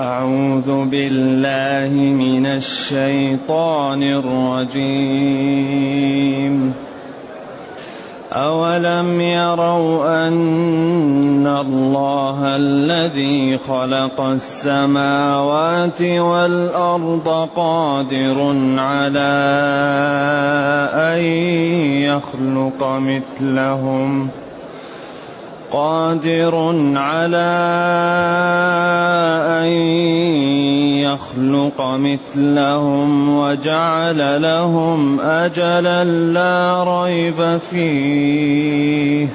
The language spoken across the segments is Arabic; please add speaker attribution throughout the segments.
Speaker 1: أعوذ بالله من الشيطان الرجيم. أولم يروا أن الله الذي خلق السماوات والأرض قادر على أن يخلق مثلهم ۖ؟ قادر على أن يخلق مثلهم وجعل لهم أجلا لا ريب فيه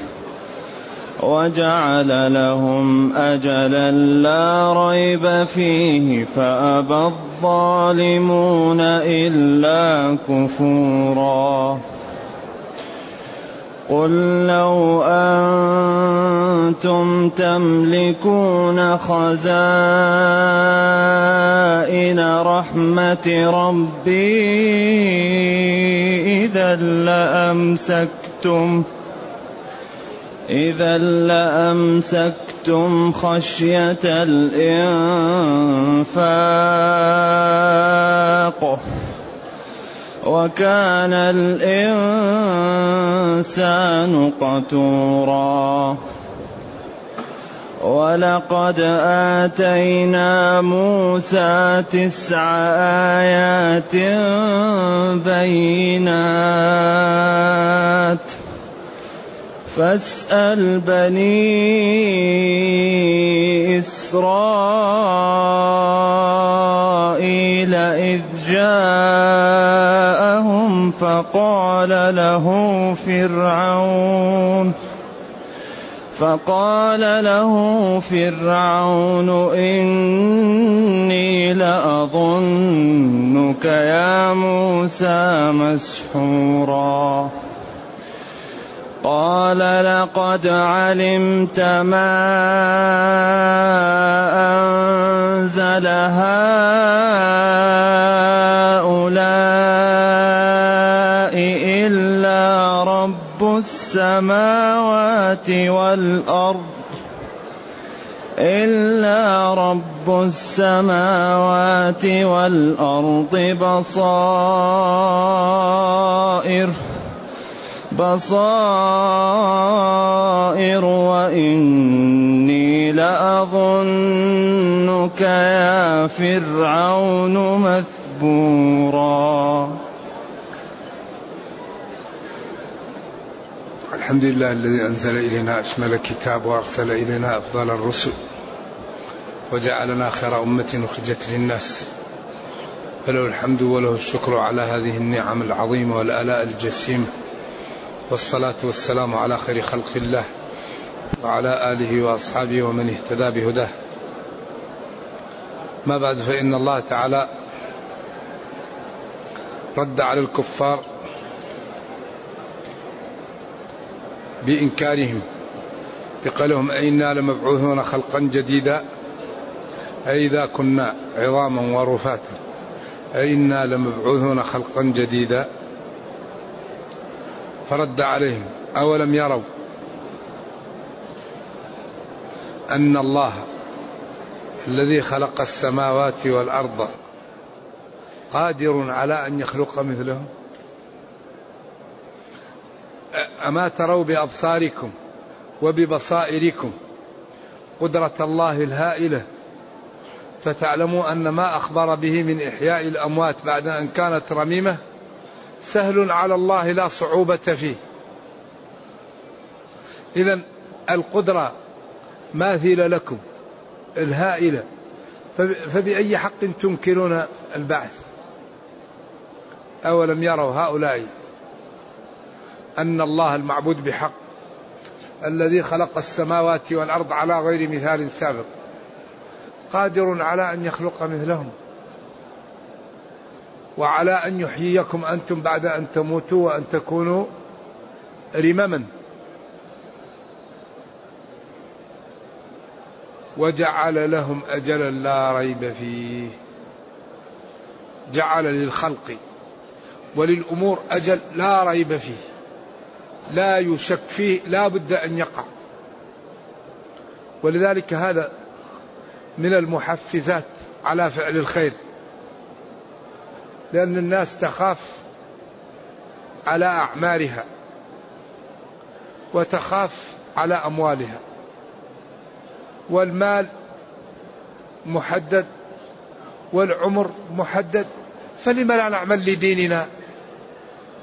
Speaker 1: وجعل لهم أجلا لا ريب فيه فأبى الظالمون إلا كفوراً قل لو أنتم تملكون خزائن رحمة ربي إذا لأمسكتم إذا لأمسكتم خشية الإنفاق. وكان الإنسان قتورا. ولقد آتينا موسى تسع آيات بينات. فاسأل بني إسرائيل إذ جاءهم فقال له فرعون فقال له فرعون إني لأظنك يا موسى مسحورا. قال لقد علمت ما أنزل هؤلاء السماوات والأرض إلا رب السماوات والأرض بصائر بصائر وإني لأظنك يا فرعون مثبورا
Speaker 2: الحمد لله الذي أنزل إلينا أشمل كتاب وأرسل إلينا أفضل الرسل وجعلنا خير أمة أخرجت للناس فله الحمد وله الشكر على هذه النعم العظيمة والآلاء الجسيمة والصلاة والسلام على خير خلق الله وعلى آله وأصحابه ومن اهتدى بهداه. ما بعد فإن الله تعالى رد على الكفار بإنكارهم بقولهم أئنا لمبعوثون خلقا جديدا أئذا كنا عظاما ورفاتا أئنا لمبعوثون خلقا جديدا. فرد عليهم أولم يروا أن الله الذي خلق السماوات والأرض قادر على أن يخلق مثلهم؟ أما تروا بأبصاركم وببصائركم قدرة الله الهائلة فتعلموا أن ما أخبر به من إحياء الأموات بعد أن كانت رميمة سهل على الله لا صعوبة فيه. إذا القدرة ماثلة لكم الهائلة. فبأي حق تنكرون البعث؟ أولم يروا هؤلاء أن الله المعبود بحق الذي خلق السماوات والأرض على غير مثال سابق قادر على أن يخلق مثلهم وعلى أن يحييكم أنتم بعد أن تموتوا وأن تكونوا رمما وجعل لهم أجلا لا ريب فيه. جعل للخلق وللأمور أجل لا ريب فيه. لا يشك فيه لا بد أن يقع. ولذلك هذا من المحفزات على فعل الخير. لأن الناس تخاف على أعمارها وتخاف على أموالها. والمال محدد والعمر محدد فلم لا نعمل لديننا؟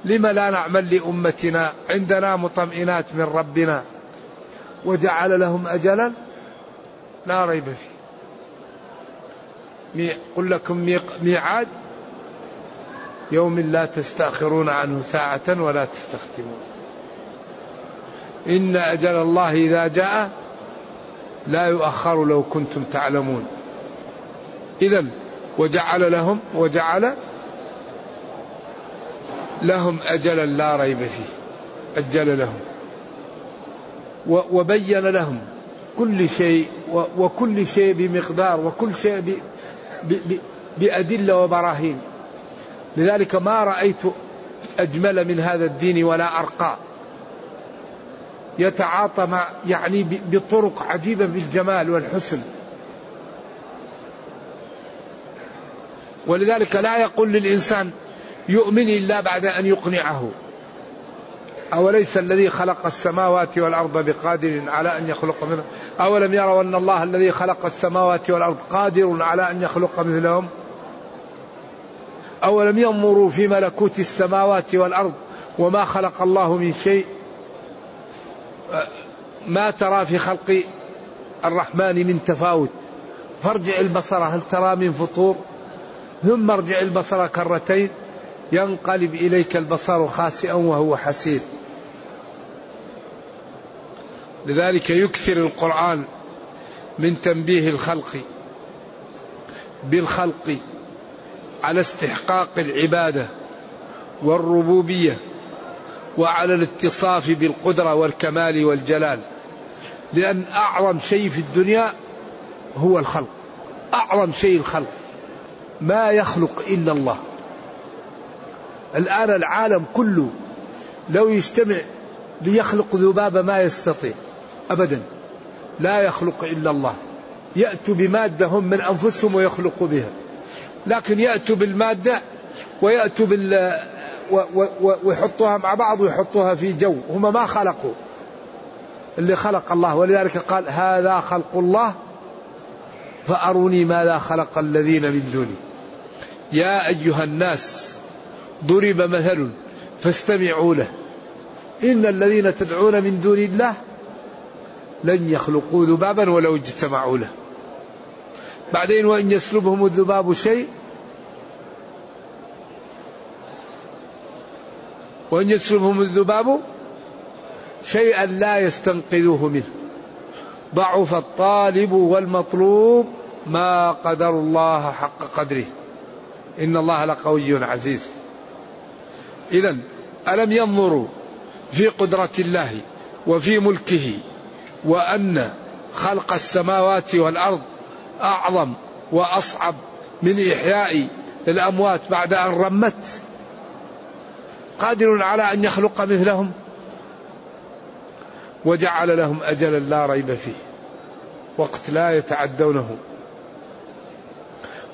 Speaker 2: لم لا نعمل لأمتنا عندنا مطمئنات من ربنا وجعل لهم أجلا؟ لا ريب فيه. قل لكم ميعاد يوم لا تستأخرون عنه ساعة ولا تستختمون. إن أجل الله إذا جاء لا يؤخر لو كنتم تعلمون. إذا وجعل لهم وجعل لهم أجلا لا ريب فيه. أجل لهم. وبين لهم كل شيء وكل شيء بمقدار وكل شيء بأدلة وبراهين. لذلك ما رأيت أجمل من هذا الدين ولا أرقى. يتعاطى مع يعني بطرق عجيبة بالجمال والحسن. ولذلك لا يقول للإنسان يؤمن إلا بعد أن يقنعه. أوليس الذي خلق السماوات والأرض بقادر على أن يخلق منه أولم يروا أن الله الذي خلق السماوات والأرض قادر على أن يخلق مثلهم؟ أولم ينظروا في ملكوت السماوات والأرض وما خلق الله من شيء؟ ما ترى في خلق الرحمن من تفاوت؟ فارجع البصر هل ترى من فطور؟ ثم ارجع البصر كرتين. ينقلب إليك البصر خاسئا وهو حسير لذلك يكثر القرآن من تنبيه الخلق بالخلق على استحقاق العبادة والربوبية وعلى الاتصاف بالقدرة والكمال والجلال. لأن أعظم شيء في الدنيا هو الخلق أعظم شيء الخلق. ما يخلق إلا الله. الآن العالم كله لو يجتمع ليخلق ذبابة ما يستطيع أبدا. لا يخلق إلا الله. يأتوا بمادة هم من أنفسهم ويخلقوا بها. لكن يأتوا بالمادة ويأتوا بال ويحطوها مع بعض ويحطوها في جو. هم ما خلقوا. اللي خلق الله. ولذلك قال هذا خلق الله فأروني ماذا خلق الذين من دوني. يا أيها الناس ضرب مثل فاستمعوا له. إن الذين تدعون من دون الله لن يخلقوا ذبابا ولو اجتمعوا له. بعدين وإن يسلبهم الذباب شيء وإن يسلبهم الذباب شيئا لا يستنقذوه منه. ضعف الطالب والمطلوب ما قدر الله حق قدره. إن الله لقوي عزيز. إذا ألم ينظروا في قدرة الله وفي ملكه وأن خلق السماوات والأرض أعظم وأصعب من إحياء الأموات بعد أن رمت؟ قادر على أن يخلق مثلهم؟ وجعل لهم أجلا لا ريب فيه وقت لا يتعدونه.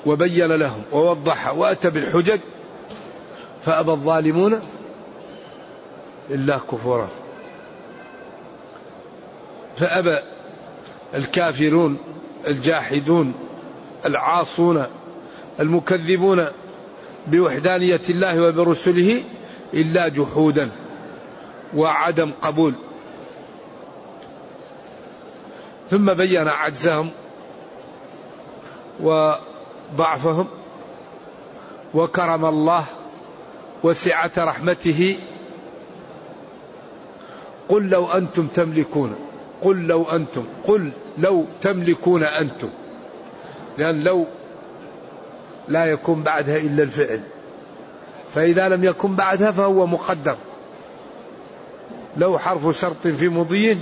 Speaker 2: وبين لهم ووضح وأتى بالحجج فأبى الظالمون إلا كفورا. فأبى الكافرون الجاحدون العاصون المكذبون بوحدانية الله وبرسله إلا جحودا وعدم قبول. ثم بين عجزهم وضعفهم وكرم الله وسعة رحمته. قل لو أنتم تملكون قل لو أنتم قل لو تملكون أنتم. لأن لو لا يكون بعدها إلا الفعل. فإذا لم يكن بعدها فهو مقدر. لو حرف شرط في مضي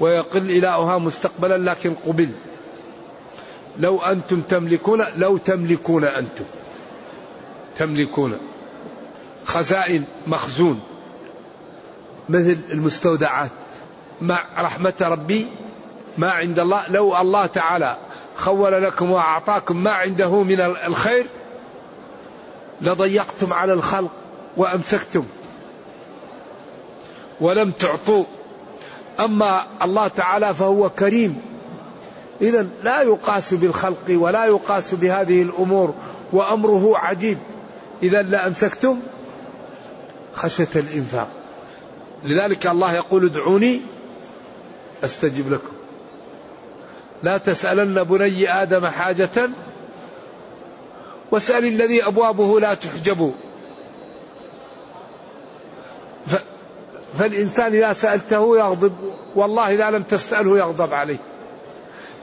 Speaker 2: ويقل إلهها مستقبلا لكن قبل. لو أنتم تملكون لو تملكون أنتم. تملكون خزائن مخزون مثل المستودعات. مع رحمة ربي ما عند الله لو الله تعالى خول لكم وأعطاكم ما عنده من الخير لضيقتم على الخلق وأمسكتم ولم تعطوا. أما الله تعالى فهو كريم. إذا لا يقاس بالخلق ولا يقاس بهذه الأمور وأمره عجيب. إذا لأمسكتم خشية الإنفاق. لذلك الله يقول ادعوني أستجب لكم. لا تسألن بني آدم حاجة واسأل الذي أبوابه لا تحجب. فالإنسان إذا سألته يغضب والله إذا لم تسأله يغضب عليه.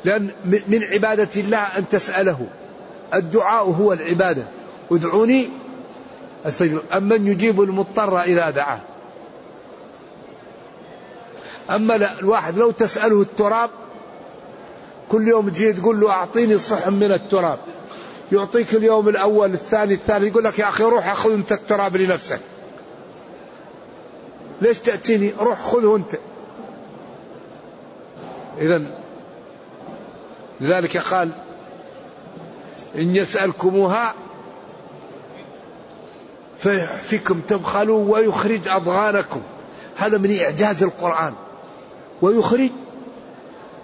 Speaker 2: لأن من عبادة الله أن تسأله. الدعاء هو العبادة. ادعوني أستجب أمن يجيب المضطر إذا دعاه. أما الواحد لو تسأله التراب كل يوم تجي تقول له أعطيني صحن من التراب. يعطيك اليوم الأول الثاني الثالث يقول لك يا أخي روح أخذ أنت التراب لنفسك. ليش تأتيني؟ روح خذه أنت. إذا لذلك قال إن يسألكموها فيحفكم تبخلوا ويخرج أضغانكم. هذا من إعجاز القرآن. ويخرج.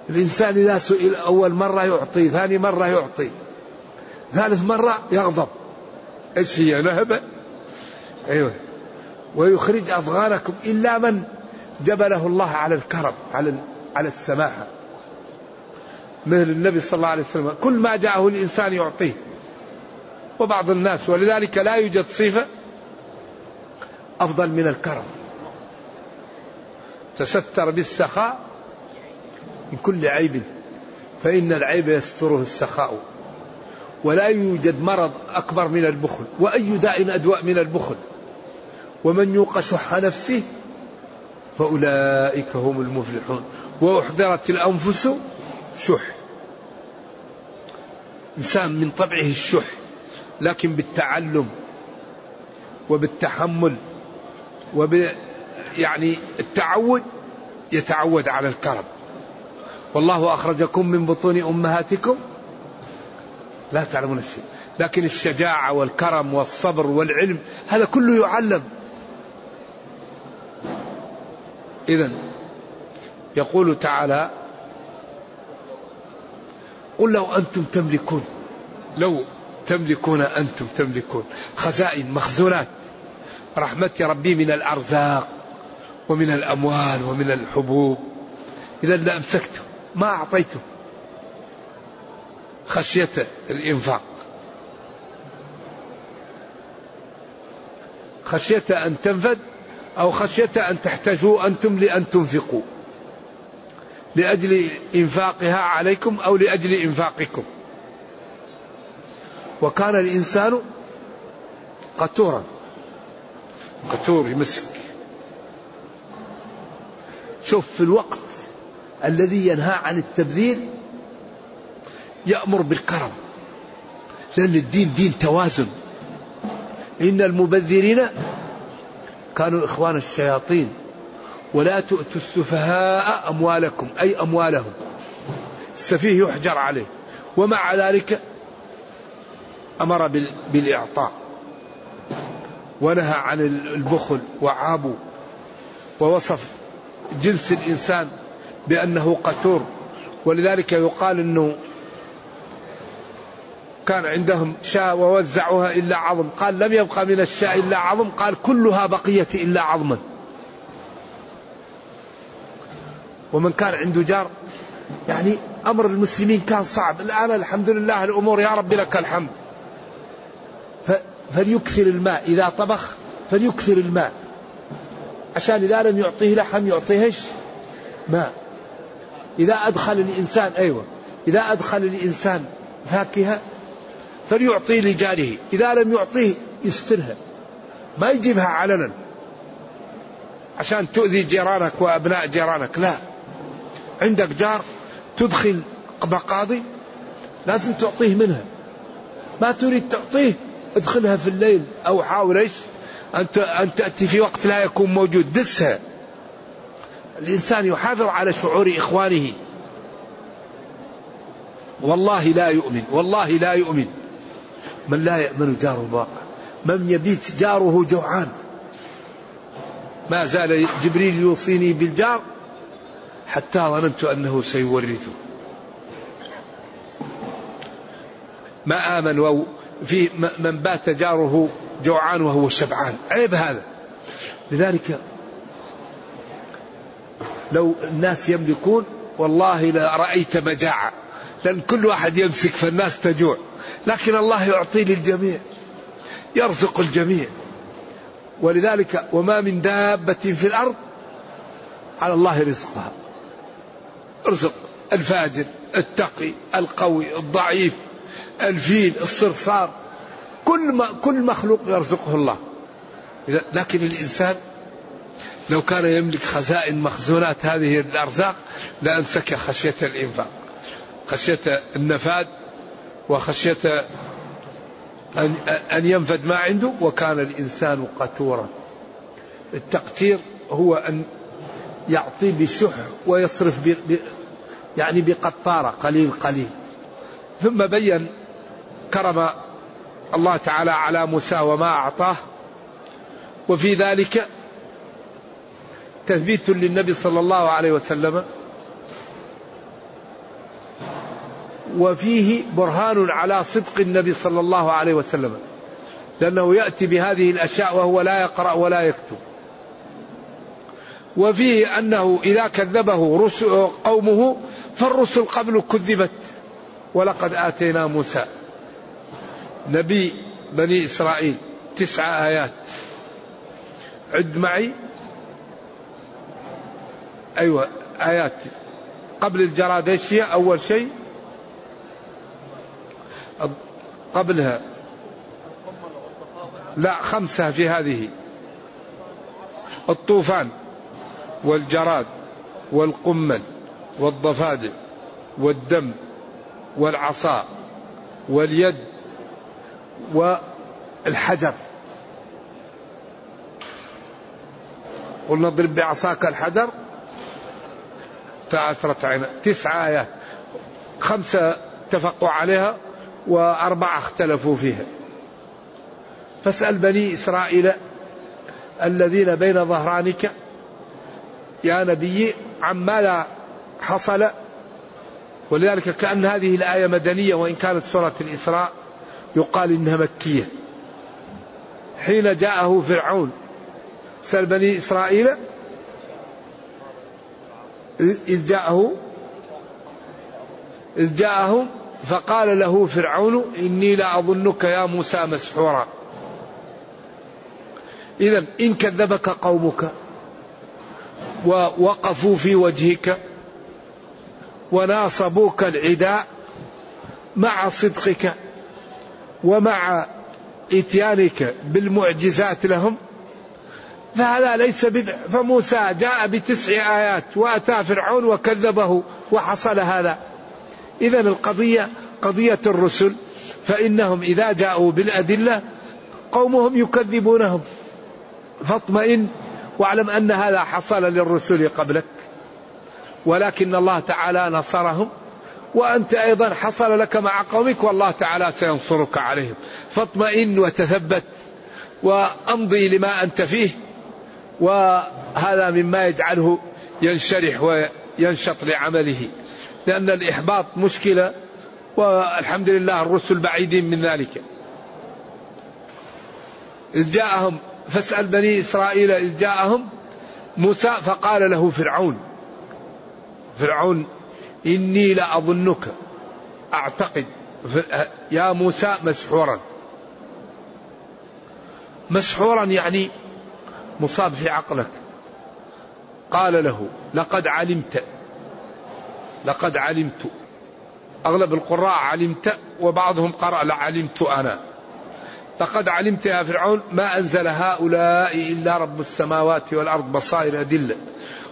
Speaker 2: الإنسان إذا سئل أول مرة يعطي ثاني مرة يعطي. ثالث مرة يغضب. إيش هي نهبة أيوه. ويخرج أضغانكم. إلا من جبله الله على الكرم على على السماحة. مثل النبي صلى الله عليه وسلم كل ما جاءه الإنسان يعطيه. وبعض الناس ولذلك لا يوجد صفة أفضل من الكرم. تستر بالسخاء من كل عيب فإن العيب يستره السخاء. ولا يوجد مرض أكبر من البخل وأي داء أدواء من البخل. ومن يوق شح نفسه فأولئك هم المفلحون. وأحضرت الأنفس شح. إنسان من طبعه الشح لكن بالتعلم وبالتحمل وب يعني التعود يتعود على الكرم. والله أخرجكم من بطون أمهاتكم. لا تعلمون الشيء. لكن الشجاعة والكرم والصبر والعلم هذا كله يعلم. إذا يقول تعالى قل لو أنتم تملكون لو تملكون أنتم تملكون خزائن مخزونات. رحمة ربي من الأرزاق ومن الأموال ومن الحبوب. إذا لأمسكته ما أعطيته. خشية الإنفاق. خشية أن تنفد أو خشية أن تحتاجوا أنتم لأن تنفقوا. لأجل إنفاقها عليكم أو لأجل إنفاقكم. وكان الإنسان قتورا. قتور يمسك. شوف في الوقت الذي ينهى عن التبذير يأمر بالكرم لأن الدين دين توازن. إن المبذرين كانوا إخوان الشياطين ولا تؤتوا السفهاء أموالكم أي أموالهم. السفيه يحجر عليه ومع ذلك أمر بالإعطاء. ونهى عن البخل وعابوا ووصف جنس الإنسان بأنه قتور. ولذلك يقال أنه كان عندهم شاة ووزعوها إلا عظم. قال لم يبقى من الشاة إلا عظم. قال كلها بقية إلا عظما. ومن كان عنده جار يعني أمر المسلمين كان صعب. الآن الحمد لله الأمور يا رب لك الحمد. فليكثر الماء. إذا طبخ فليكثر الماء. عشان إذا لم يعطيه لحم يعطيهش ماء. إذا أدخل الإنسان أيوة. إذا أدخل الإنسان فاكهة فليعطي لجاره. إذا لم يعطيه يسترها. ما يجيبها علنا. عشان تؤذي جيرانك وأبناء جيرانك. لا. عندك جار تدخل مقاضي لازم تعطيه منها. ما تريد تعطيه ادخلها في الليل أو حاول إيش؟ أن أن تأتي في وقت لا يكون موجود. دسها. الإنسان يحافظ على شعور إخوانه. والله لا يؤمن. والله لا يؤمن. من لا يأمن جاره الواقع. من يبيت جاره جوعان. ما زال جبريل يوصيني بالجار حتى ظننت أنه سيورثه. ما آمن في من بات جاره جوعان وهو شبعان. عيب هذا. لذلك لو الناس يملكون والله لرأيت مجاعة. لأن كل واحد يمسك فالناس تجوع. لكن الله يعطي للجميع يرزق الجميع. ولذلك وما من دابة في الأرض على الله رزقها. ارزق الفاجر التقي القوي الضعيف. الفيل الصرصار كل ما كل مخلوق يرزقه الله. لكن الإنسان لو كان يملك خزائن مخزونات هذه الأرزاق لأمسك خشية الإنفاق. خشية النفاد وخشية أن ينفد ما عنده وكان الإنسان قتورا. التقتير هو أن يعطي بشح ويصرف يعني بقطارة قليل قليل. ثم بين كرم الله تعالى على موسى وما أعطاه. وفي ذلك تثبيت للنبي صلى الله عليه وسلم. وفيه برهان على صدق النبي صلى الله عليه وسلم. لأنه يأتي بهذه الأشياء وهو لا يقرأ ولا يكتب. وفيه أنه إذا كذبه قومه فالرسل قبل كذبت. ولقد آتينا موسى. نبي بني إسرائيل تسع آيات. عد معي. أيوة آيات. قبل الجراد إيش هي أول شيء. قبلها. لا خمسة في هذه. الطوفان والجراد والقمل والضفادع والدم والعصا واليد والحجر. قلنا اضرب بعصاك الحجر. فأسرت عينا تسع آيات. خمسة اتفقوا عليها وأربعة اختلفوا فيها. فاسأل بني إسرائيل الذين بين ظهرانك يا نبي عما لا حصل؟ ولذلك كأن هذه الآية مدنية وإن كانت سورة الإسراء يقال إنها مكية. حين جاءه فرعون سأل بني إسرائيل إذ جاءه إذ جاءهم فقال له فرعون إني لأظنك يا موسى مسحورا. إذا إن كذبك قومك ووقفوا في وجهك وناصبوك العداء مع صدقك. ومع إتيانك بالمعجزات لهم فهذا ليس بدع. فموسى جاء بتسع آيات وأتى فرعون وكذبه وحصل هذا. إذا القضية قضية الرسل فإنهم إذا جاءوا بالأدلة قومهم يكذبونهم. فاطمئن واعلم أن هذا حصل للرسل قبلك ولكن الله تعالى نصرهم. وأنت أيضا حصل لك مع قومك والله تعالى سينصرك عليهم. فاطمئن وتثبت وأمضي لما أنت فيه وهذا مما يجعله ينشرح وينشط لعمله لأن الإحباط مشكلة والحمد لله الرسل بعيدين من ذلك. إذ جاءهم فاسأل بني إسرائيل إذ جاءهم موسى فقال له فرعون فرعون إني لأظنك. أعتقد يا موسى مسحورا. مسحورا يعني مصاب في عقلك. قال له لقد علمت. لقد علمت. أغلب القراء علمت وبعضهم قرأ لعلمت أنا. لقد علمت يا فرعون ما أنزل هؤلاء إلا رب السماوات والأرض بصائر أدلة.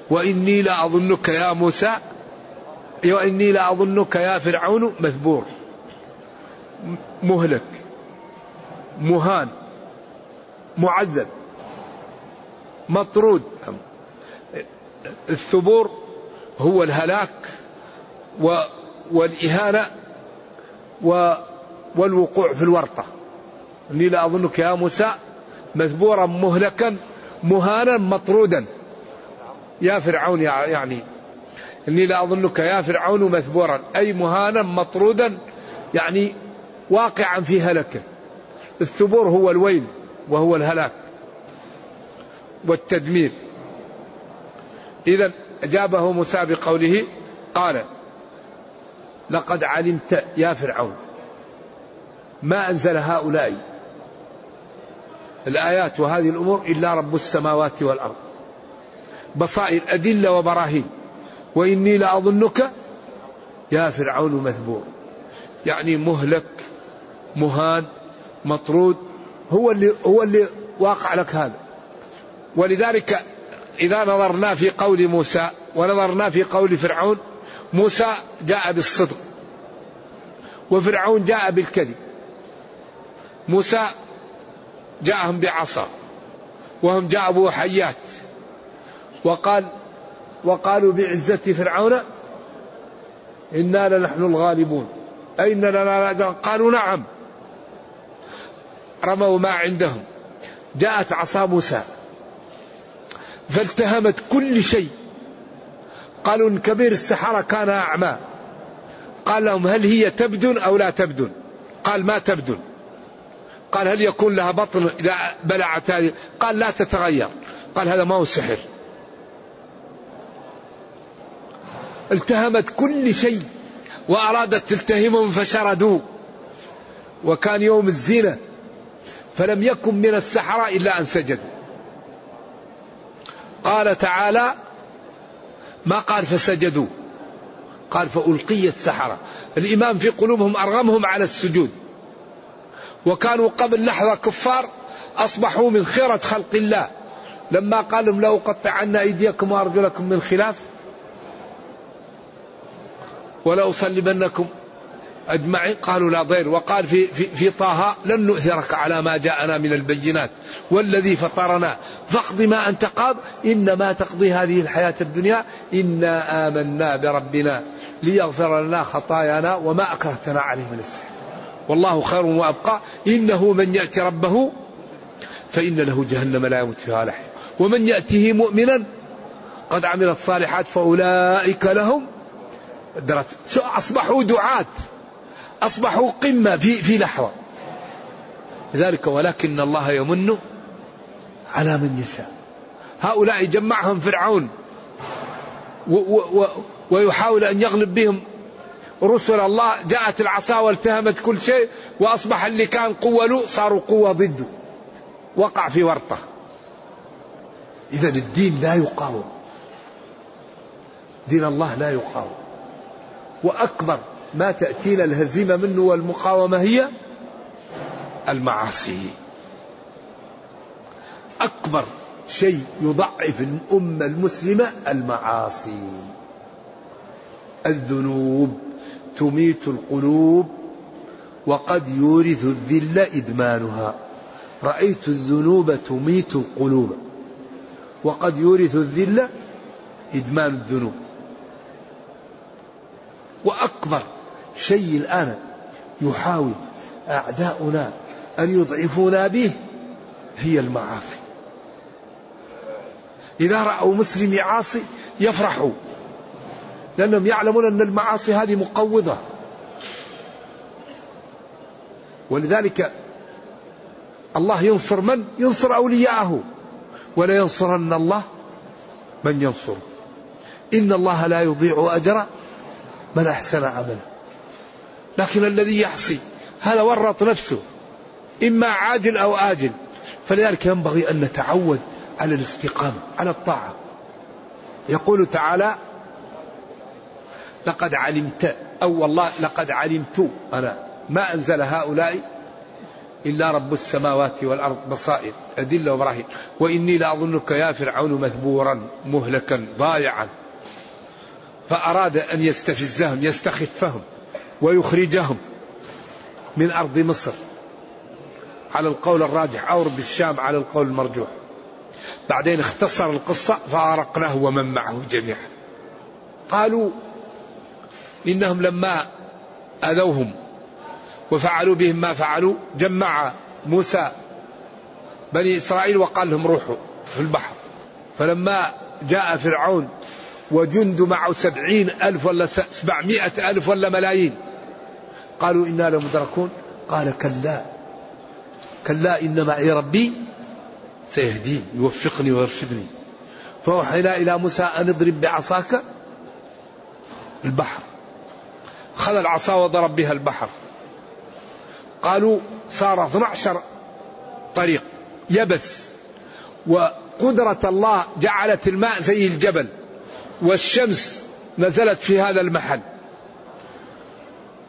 Speaker 2: وإني لأظنك يا موسى وإني لأظنك يا فرعون مثبور. مهلك. مهان. معذب. مطرود. الثبور هو الهلاك والإهانة و والوقوع في الورطة. إني لأظنك يا موسى مثبورا مهلكا مهانا مطرودا. يا فرعون يعني إني لأظنك يا فرعون مثبورا أي مهانا مطرودا يعني واقعا في هلكه. الثبور هو الويل وهو الهلاك والتدمير. إذا أجابه موسى بقوله قال لقد علمت يا فرعون ما أنزل هؤلاء الآيات وهذه الأمور إلا رب السماوات والأرض بصائر أدلة وبراهين. وإني لأظنك يا فرعون مثبور. يعني مهلك مهان مطرود هو اللي هو اللي واقع لك هذا. ولذلك إذا نظرنا في قول موسى ونظرنا في قول فرعون موسى جاء بالصدق وفرعون جاء بالكذب. موسى جاءهم بعصا وهم جابوا حيات وقال وقالوا بعزة فرعون إنا لنحن الغالبون. أين لنا قالوا نعم. رموا ما عندهم. جاءت عصا موسى. فالتهمت كل شيء. قالوا إن كبير السحرة كان أعمى. قال لهم هل هي تبدن أو لا تبدن؟ قال ما تبدن. قال هل يكون لها بطن إذا بلعت هذه؟ قال لا تتغير. قال هذا ما هو سحر. التهمت كل شيء وأرادت تلتهمهم فشردوا. وكان يوم الزينة فلم يكن من السحرة إلا أن سجدوا. قال تعالى ما قال فسجدوا؟ قال فألقي السحرة. الإمام في قلوبهم أرغمهم على السجود. وكانوا قبل لحظة كفار أصبحوا من خيرة خلق الله. لما قال لهم لو قطعنا أيديكم وأرجلكم من خلاف ولأصلبنكم. أجمعين. قالوا لا ضير. وقال في, في, في طه لن نؤثرك على ما جاءنا من البينات. والذي فطرنا. فاقض ما أنت قاض. إنما تقضي هذه الحياة الدنيا. إنا آمنا بربنا. ليغفر لنا خطايانا وما أكرهتنا عليه من السحر. والله خير وأبقى. إنه من يأتي ربه فإن له جهنم لا يموت فيها لحيا ومن يأته مؤمنا قد عمل الصالحات فأولئك لهم درجة أصبحوا دعاة. أصبحوا قمة في, في لحظة. لذلك ولكن الله يمن على من يشاء. هؤلاء جمعهم فرعون. و و ويحاول أن يغلب بهم. رسل الله جاءت العصا والتهمت كل شيء وأصبح اللي كان قوة له صاروا قوة ضده. وقع في ورطة. إذا الدين لا يقاوم. دين الله لا يقاوم. وأكبر ما تأتينا الهزيمة منه والمقاومة هي المعاصي. أكبر شيء يضعف الأمة المسلمة المعاصي. الذنوب تميت القلوب وقد يورث الذل إدمانها. رأيت الذنوب تميت القلوب وقد يورث الذل إدمان الذنوب. وأكبر شيء الآن يحاول أعداؤنا أن يضعفونا به هي المعاصي. إذا رأوا مسلم يعاصي يفرحوا لأنهم يعلمون أن المعاصي هذه مقوضة. ولذلك الله ينصر من؟ ينصر أولياءه. ولا ينصرن الله من ينصر إن الله لا يضيع أجر من أحسن عملا لكن الذي يعصي هذا ورط نفسه إما عاجل أو آجل. فلذلك ينبغي أن نتعود على الاستقامة على الطاعة. يقول تعالى لقد علمت أو والله لقد علمت أنا. ما أنزل هؤلاء إلا رب السماوات والأرض بصائر أدلة وبراهين وإني لأظنك يا فرعون مثبورا مهلكا ضايعا. فأراد أن يستفزهم يستخفهم ويخرجهم من أرض مصر على القول الراجح أو أرض الشام على القول المرجوح. بعدين اختصر القصة فأرقناه ومن معه جميعا. قالوا إنهم لما أذوهم وفعلوا بهم ما فعلوا جمع موسى بني إسرائيل وقال لهم روحوا في البحر. فلما جاء فرعون وجند معه سبعين ألف ولا سبعمائة ألف ولا ملايين. قالوا إنا لمدركون. قال كلا. كلا إن معي ربي سيهدين يوفقني ويرشدني. فأوحينا إلى موسى أن اضرب بعصاك البحر. خذ العصا وضرب بها البحر. قالوا صار 12 طريق يبس. وقدرة الله جعلت الماء زي الجبل. والشمس نزلت في هذا المحل.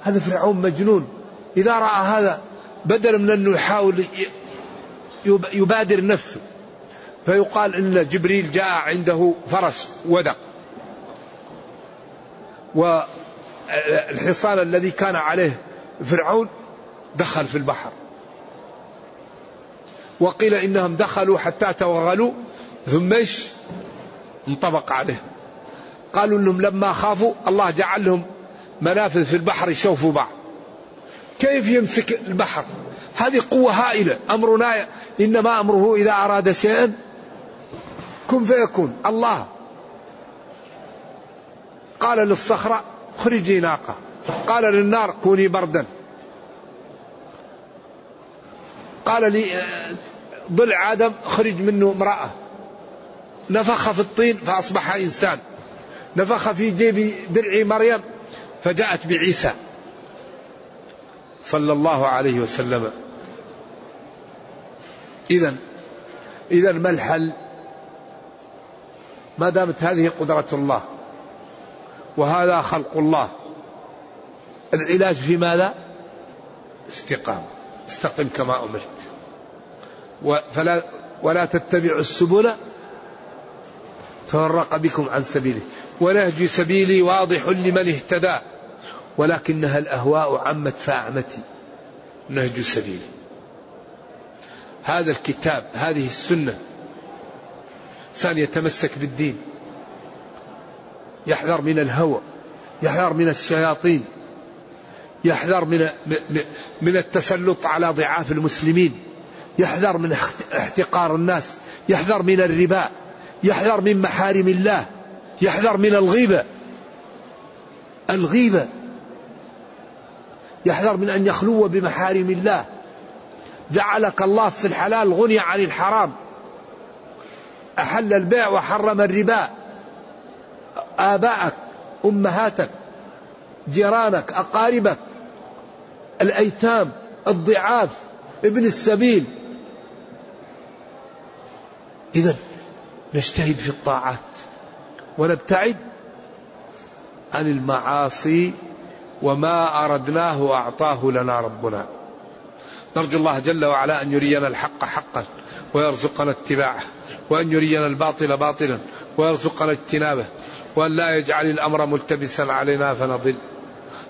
Speaker 2: هذا فرعون مجنون. إذا رأى هذا بدل من أنه يحاول يبادر نفسه فيقال إن جبريل جاء عنده فرس ودق والحصان الذي كان عليه فرعون دخل في البحر. وقيل إنهم دخلوا حتى توغلوا ثم انطبق عليهم قالوا إنهم لما خافوا الله جعل لهم منافذ في البحر يشوفوا بعض. كيف يمسك البحر؟ هذه قوة هائلة. أمرنا إنما أمره إذا أراد شيئا كن فيكون. الله. قال للصخرة خرجي ناقة. قال للنار كوني بردا. قال لي ضلع آدم خرج منه امرأة. نفخ في الطين فأصبح إنسان. نفخ في جيب درع مريم فجاءت بعيسى صلى الله عليه وسلم إذا إذا ما الحل؟ ما دامت هذه قدرة الله وهذا خلق الله العلاج في ماذا؟ استقامة استقم كما أمرت ولا تتبعوا السبل فرق بكم عن سبيله. ونهج سبيلي واضح لمن اهتدى ولكنها الأهواء عمت فأعمتي نهج سبيلي. هذا الكتاب هذه السنة إنسان يتمسك بالدين. يحذر من الهوى يحذر من الشياطين يحذر من من التسلط على ضعاف المسلمين يحذر من احتقار الناس يحذر من الربا. يحذر من محارم الله يحذر من الغيبة. الغيبة. يحذر من أن يخلو بمحارم الله. جعلك الله في الحلال غني عن الحرام. أحل البيع وحرم الربا. آباءك أمهاتك جيرانك أقاربك. الأيتام الضعاف ابن السبيل. إذا نجتهد في الطاعات ونبتعد عن المعاصي وما أردناه أعطاه لنا ربنا. نرجو الله جل وعلا أن يرينا الحق حقا ويرزقنا اتباعه وأن يرينا الباطل باطلا ويرزقنا اجتنابه وأن لا يجعل الأمر ملتبسا علينا فنضل.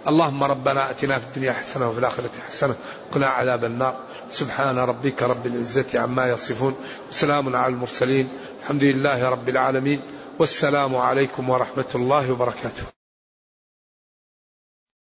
Speaker 2: اللهم ربنا آتنا في الدنيا حسنة وفي الآخرة حسنة وقنا عذاب النار. سبحان ربك رب العزة عما يصفون. وسلام على المرسلين. الحمد لله رب العالمين. والسلام عليكم ورحمة الله وبركاته.